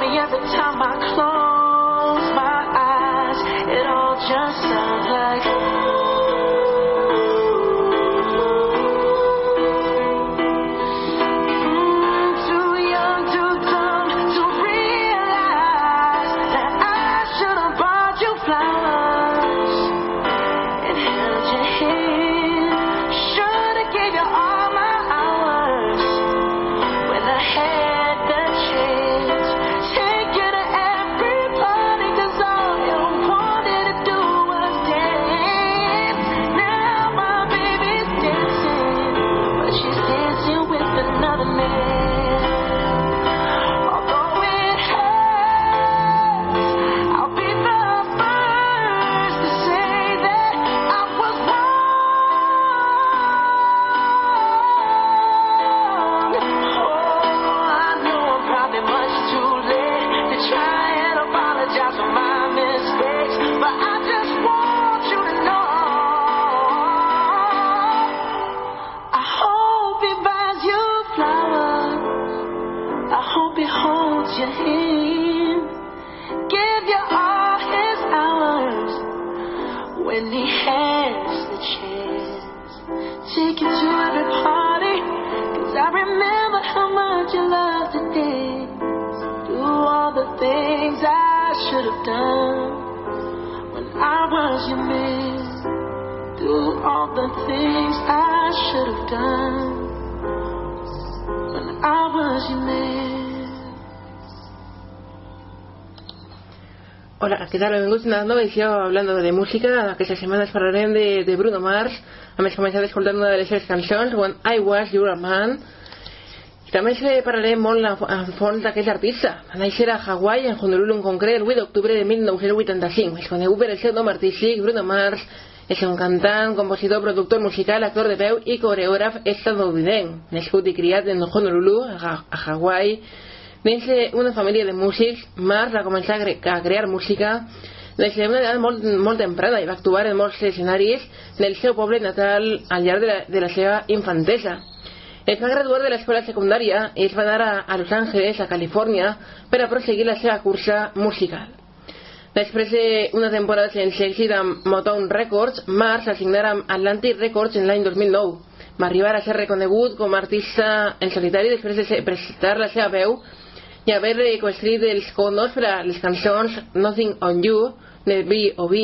me every time I close Què tal? Benvinguts a nova edició hablando de música. Aquestes setmanes parlarem de, de Bruno Mars. A més, començat escoltant una de les seves cançons, When I Was Your Man. També eh, parlarem molt a fons d'aquest artista. Va néixer a Hawaii, en Honolulu en concret, el 8 d'octubre de 1985. És conegut per el seu nom Bruno Mars. És un cantant, compositor, productor musical, actor de veu i coreògraf estadounidenc. Nascut i criat en Honolulu, a Hawaii, Dins d'una família de músics, Mars va començar a, cre a crear música des d'una edat molt, molt temprana i va actuar en molts escenaris del seu poble natal al llarg de la, de la seva infantesa. Es va graduar de l'escola secundària i es va anar a, a Los Angeles, a Califòrnia, per a proseguir la seva cursa musical. Després d'una temporada sense èxit amb Motown Records, Mars va signar amb Atlantic Records en l'any 2009. Va arribar a ser reconegut com a artista en solitari després de prestar la seva veu i haver coescrit els condos per a les cançons Nothing on You de B.O.B.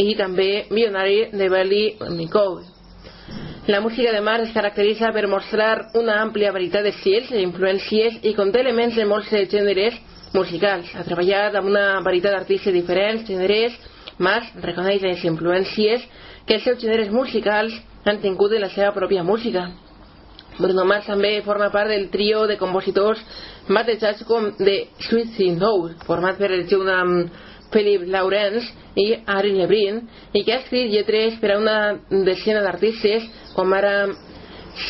i també Millionary de Belly Nicole. La música de Mars es caracteritza per mostrar una àmplia varietat d'estils i influències i conté elements de molts gèneres musicals. Ha treballat amb una varietat d'artistes diferents, gèneres. Mars reconeix les influències que els seus gèneres musicals han tingut de la seva pròpia música. Bruno Mars també forma part del trio de compositors batejats com The Sweet Thing Soul, format per el amb Philip Lawrence i Ari Lebrin, i que ha escrit lletres per a una decena d'artistes com ara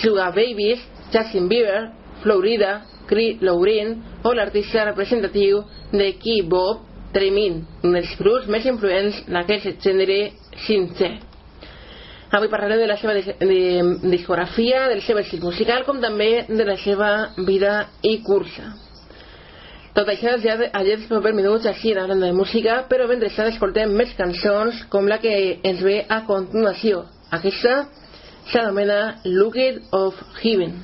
Sugar Babies, Justin Bieber, Florida, Cree Lauren o l'artista representatiu de Key Bob Tremin, un dels grups més influents d'aquest gènere sincer. Avui parlarem de la seva de, discografia, del seu estil musical, com també de la seva vida i cursa. Tot això ja aquests propers minuts així hablando de música, però mentrestant escoltem més cançons com la que ens ve a continuació. Aquesta s'anomena Looked of Heaven.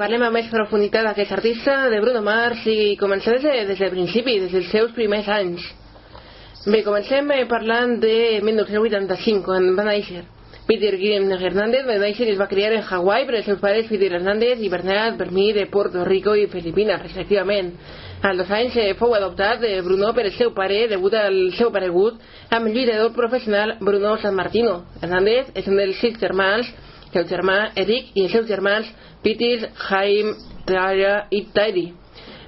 Parlem amb més profunditat d'aquest artista, de Bruno Mars, i comencem des, de, des del principi, des dels seus primers anys. Bé, comencem eh, parlant de 1985, quan va néixer. Peter Guillem Hernández va néixer i es va criar en Hawaii per els seus pares Peter Hernández i Bernard Vermí de Puerto Rico i Filipines, respectivament. A dos anys eh, fou adoptat de Bruno per el seu pare degut al seu paregut amb el lluitador professional Bruno San Martino. Hernández és un dels sis germans, Gelderma, Erik y Geldermans, Pitil, Jaime, Tara y Tairi.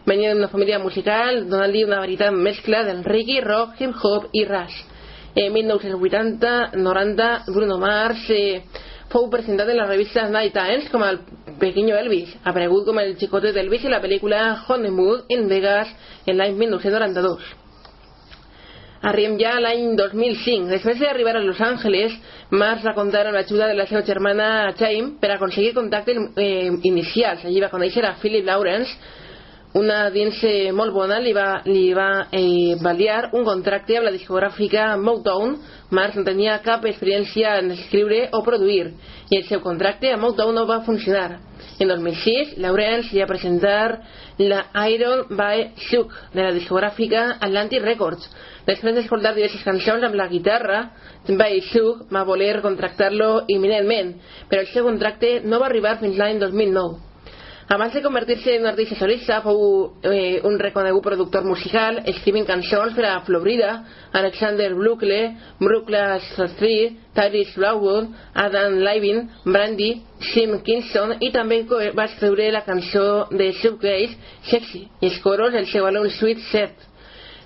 Venía de una familia musical donde hi una veritat mescla del reggae, rock, hip hop i rash. En 1980-90, Bruno Mars eh, fou presentat en la revista Night Times com el Pequeño Elvis, aparegut com el xicotet d'Elvis en la pel·lícula Hollywood en Vegas en l'any 1992. Arribem ja a l'any 2005. Després d'arribar a Los Angeles, Mars va comptar amb l'ajuda de la seva germana Chaim per aconseguir contactes eh, inicials. Allí va conèixer a Philip Lawrence, una dins eh, molt bona li va, li va eh, valiar un contracte amb la discogràfica Motown. Mars no tenia cap experiència en escriure o produir i el seu contracte amb Motown no va funcionar. En 2006, Lawrence va presentar la Iron by Shook de la discogràfica Atlantic Records. Després d'escoltar diverses cançons amb la guitarra, by Shook va voler contractar-lo imminentment, però el seu contracte no va arribar fins l'any 2009. Abans de convertir-se en un artista solista, fou eh, un reconegut productor musical, escrivint cançons per a Florida, Alexander Bluckley, Brooklas Street, Tyrese Blackwood, Adam Levine, Brandy, Sim Kingston i també va escriure la cançó de Subgrace, Sexy, i els coros del seu àlbum Sweet Set.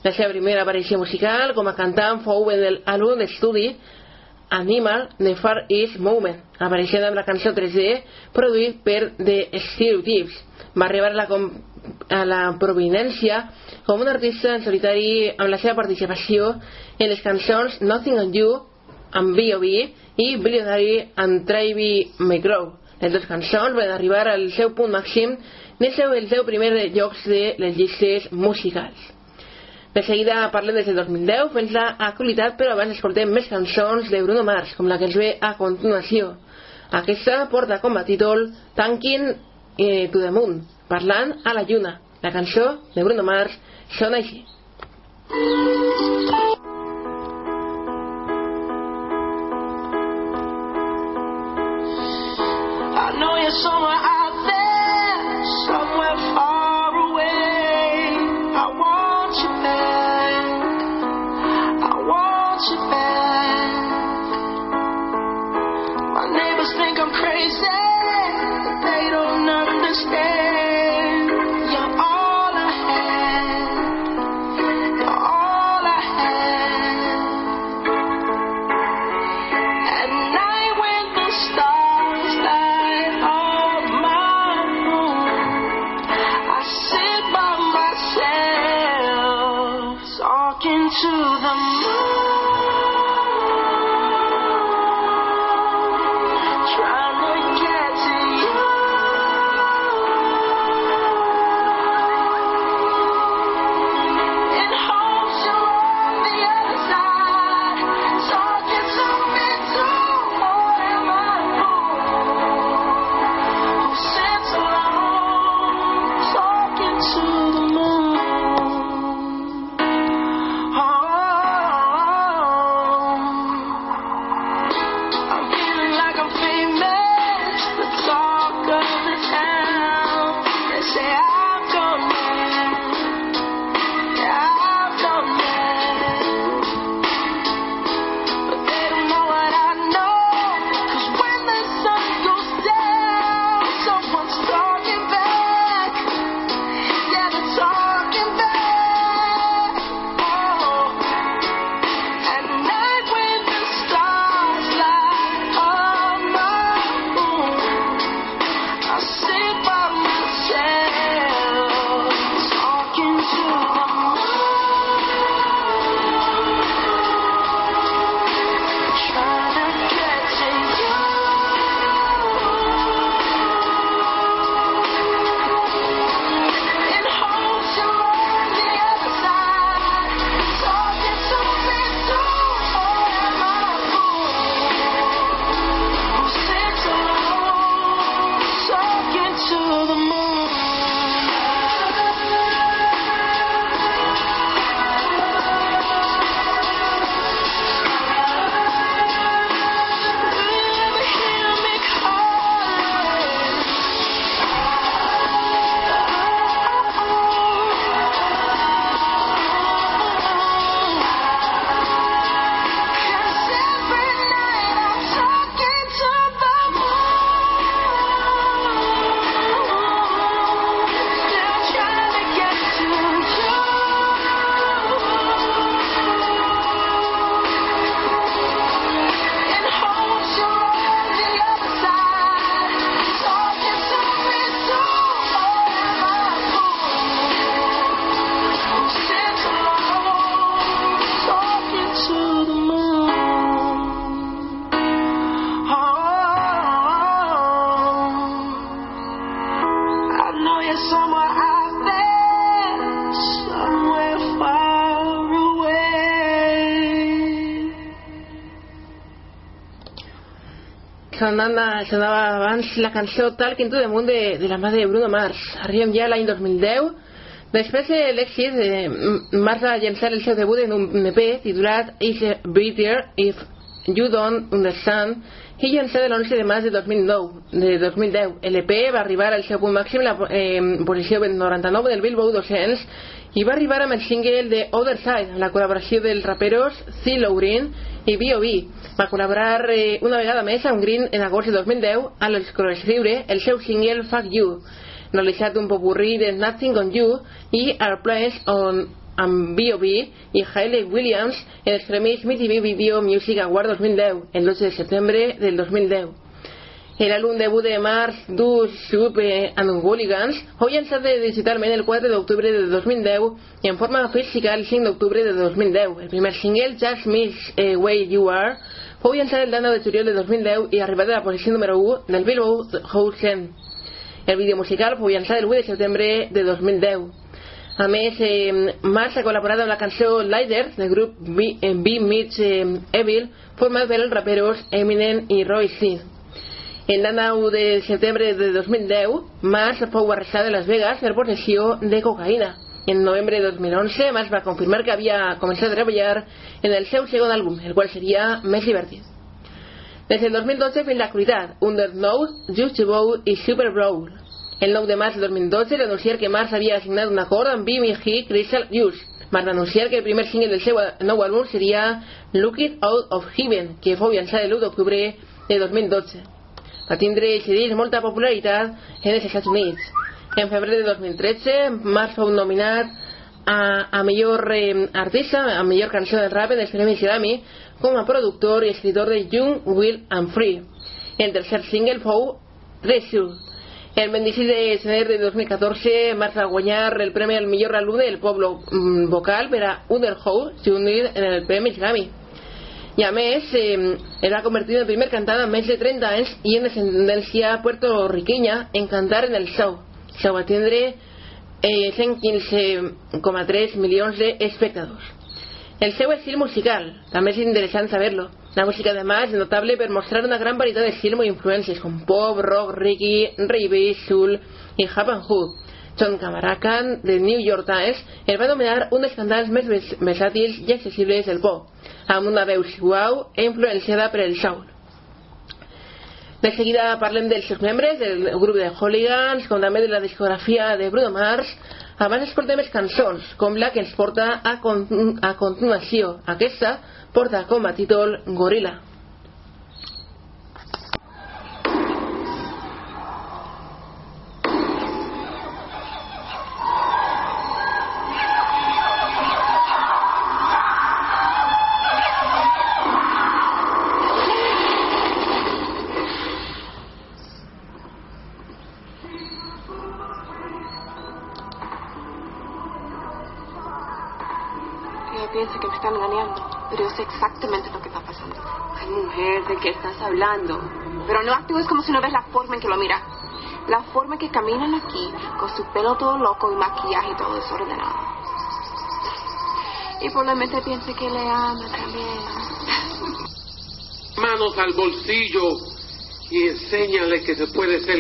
La seva primera aparició musical com a cantant fou en l'àlbum d'estudi Animal de Far East Movement, apareixent amb la cançó 3D produït per The Stereotypes. Va arribar a la, a la provinència com un artista en solitari amb la seva participació en les cançons Nothing on You amb B.O.B. i Billionaire and Travy McGraw. Les dues cançons van arribar al seu punt màxim seu, el seu primer llocs de les llistes musicals. De seguida parlem des de 2010 fent la actualitat, però abans escoltem més cançons de Bruno Mars, com la que ens ve a continuació. Aquesta porta com a títol Tanking eh, to the Moon, parlant a la lluna. La cançó de Bruno Mars sona així. I know you're somewhere sonant, sonava abans la cançó Talk Into the Moon de, de la mà de Bruno Mars. Arribem ja a l'any 2010. Després de l'èxit, eh, Mars va llançar el seu debut en un EP titulat Is a Better If You Don't Understand i llançat l'11 de març de 2009, de 2010. L'EP va arribar al seu punt màxim la eh, posició 99 del Billboard 200 i va arribar amb el single de Other Side, la col·laboració dels raperos Zillow Green i B.O.B. Va col·laborar eh, una vegada més amb Green en agost de 2010 a l'escriure el seu single Fuck You, realitzat un popurrí de Nothing on You i Our Place on amb B.O.B. i Hayley Williams en els premis MTV Video Music Award 2010, el 12 de setembre del 2010. L'àlbum debut de Mars, Dus, Soup and Hooligans fou llançat digitalment el 4 d'octubre de 2010 i en forma física el 5 d'octubre de 2010. El primer single, Just Miss eh, Way You Are, fou llançat el 9 de juliol de 2010 i arribat a la posició número 1 del Billboard Hot 100. El vídeo musical fou llançat el 8 de setembre de 2010. A més, eh, ha col·laborat amb la cançó Lider del grup B, eh, eh, Evil, format per els raperos Eminem i Roy C. En la 9 de setembre de 2010, Mars fou arrestat a Las Vegas per possessió de cocaïna. En novembre de 2011, Mars va confirmar que havia començat a treballar en el seu segon àlbum, el qual seria més divertit. Des del 2012 fins l'actualitat, Under Nose, Just Bow i Super Brawl. El 9 de març de 2012 l'anunciar que Mars havia signat un acord amb Bim i Crystal Hughes. Mars va anunciar que el primer single del seu nou àlbum seria Look It Out of Heaven, que fou llançat l'1 d'octubre de 2012. Va tindre aquest molta popularitat en els Estats Units. En febrer de 2013, Mars fou nominat a, a millor eh, artista, a millor cançó de rap en els Premis Grammy com a productor i escritor de Young, Will and Free. El tercer single fou Treasure. El 26 de gener de 2014, Mars va guanyar el premi al millor àlbum del poble mm, vocal per a Underhouse, Junior en el Premi Grammy. I a era convertit en primer cantant amb més de 30 anys i en descendència puertorriqueña en cantar en el show. Això va tindre eh, 115,3 milions d'espectadors. El seu estil musical, també és interessant saber-lo. La música además es notable por mostrar una gran variedad de estilos e influencias como pop, rock, reggae, rave, soul y Japan Hood. John Camaracan, de New York Times, el va anomenar un dels cantants més versàtils i accessibles del pop, amb una veu suau e influenciada per el soul. De seguida parlem dels seus membres, del grup de Hooligans, com també de la discografia de Bruno Mars. Abans escoltem les cançons, com la que ens porta a, con a continuació. Aquesta porta com a títol Gorila. Exactamente lo que está pasando. Ay, mujer, ¿de qué estás hablando? Pero no actúes como si no ves la forma en que lo mira. La forma en que caminan aquí, con su pelo todo loco y maquillaje todo desordenado. Y probablemente piense que le ama también. Manos al bolsillo y enséñale que se puede ser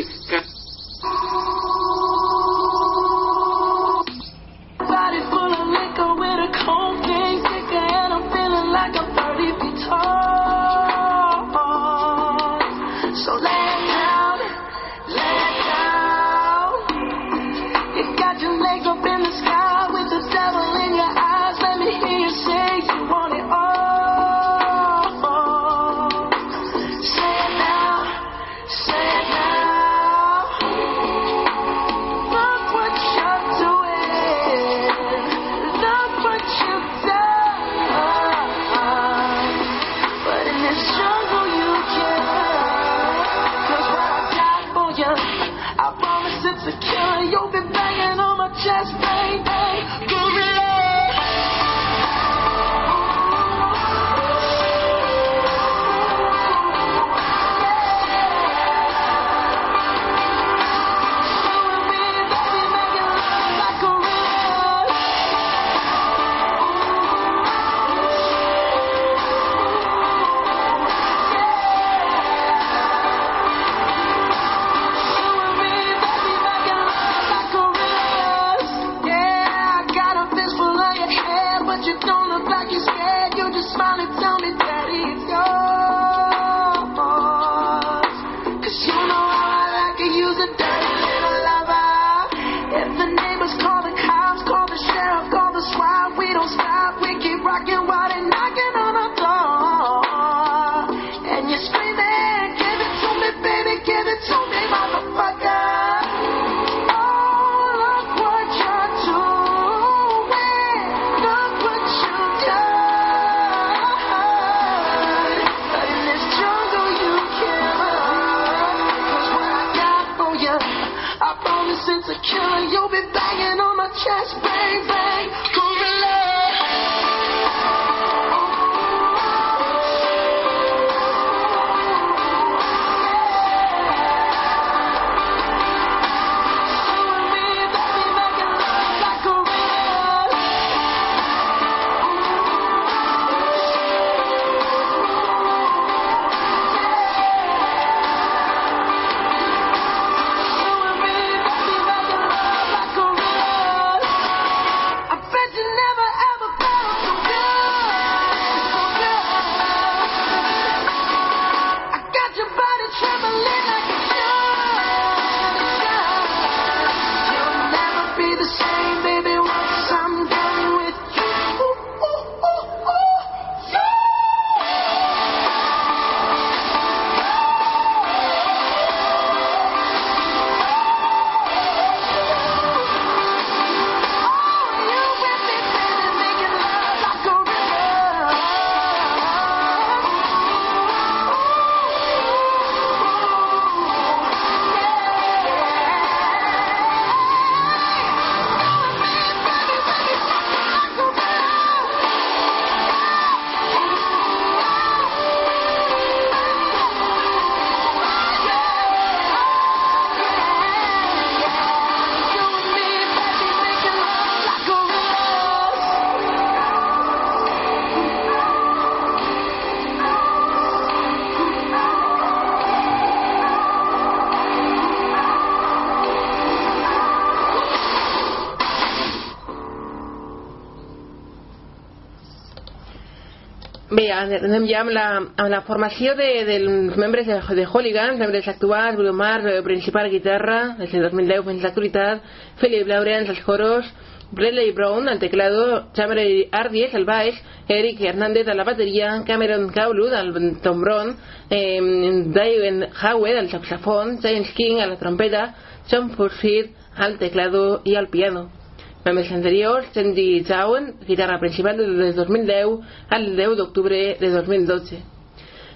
anem ja amb la, amb la formació de, dels membres de, de Hooligans, membres actuals, Bruno Mars, eh, principal guitarra, des del 2010 fins a l'actualitat, Philip Lawrence, els coros, Bradley Brown, al teclado, Chamberlain Ardies, al baix, Eric Hernández a la bateria, Cameron Cowlud, al trombón, eh, David Howard, al saxofón, James King, a la trompeta, John Forsyth, al teclado i al piano. Membres anteriors, Sandy Zauen, guitarra principal des del 2010 al 10 d'octubre de 2012.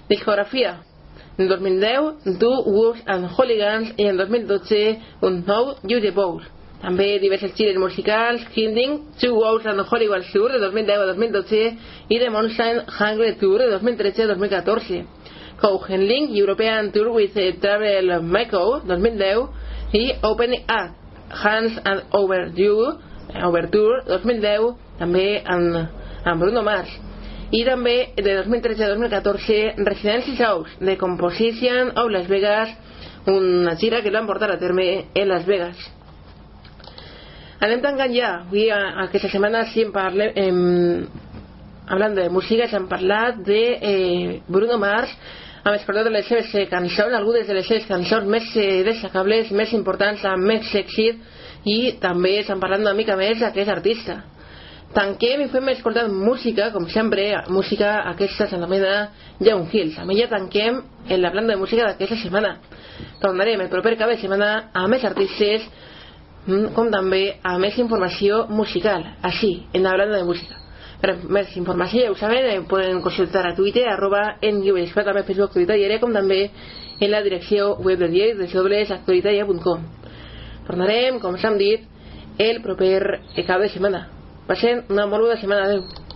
Discografia. En 2010, Do Wolves and Hooligans i en 2012, un nou You the Bowl. També diversos gires musicals, Hinding, Two Wolves and Hollywood Tour de 2010 a 2012 i The Mountain Hungry Tour de 2013 a 2014. Cohen Link European Tour with Travel Mako 2010 i Opening Act Hands and Overdue Overture 2010 també amb, amb Bruno Mars. I també de 2013 a 2014 Residency Shows de Composition of Las Vegas una gira que l'han portat a terme en Las Vegas. Anem tancant ja. Avui aquesta setmana sí en parlem em, hablando de música s'han parlat de eh, Bruno Mars hem escoltat de les seves eh, cançons algunes de les seves cançons més eh, destacables més importants amb més èxit i també estan parlant una mica més d'aquest artista. Tanquem i fem escoltar música com sempre, música aquesta s'anomena Young Hills. Amb ella tanquem en la planta de música d'aquesta setmana. Tornarem el proper cap de setmana a més artistes mm, com també a més informació musical. Així, en la planta de música per més informació ja ho saben eh, poden consultar a Twitter arroba en llibresclat també Facebook Actualitat com també en la direcció web del diari www.actualitatia.com tornarem, com s'han dit, el proper cap de setmana. Passen una molt bona setmana. Adéu.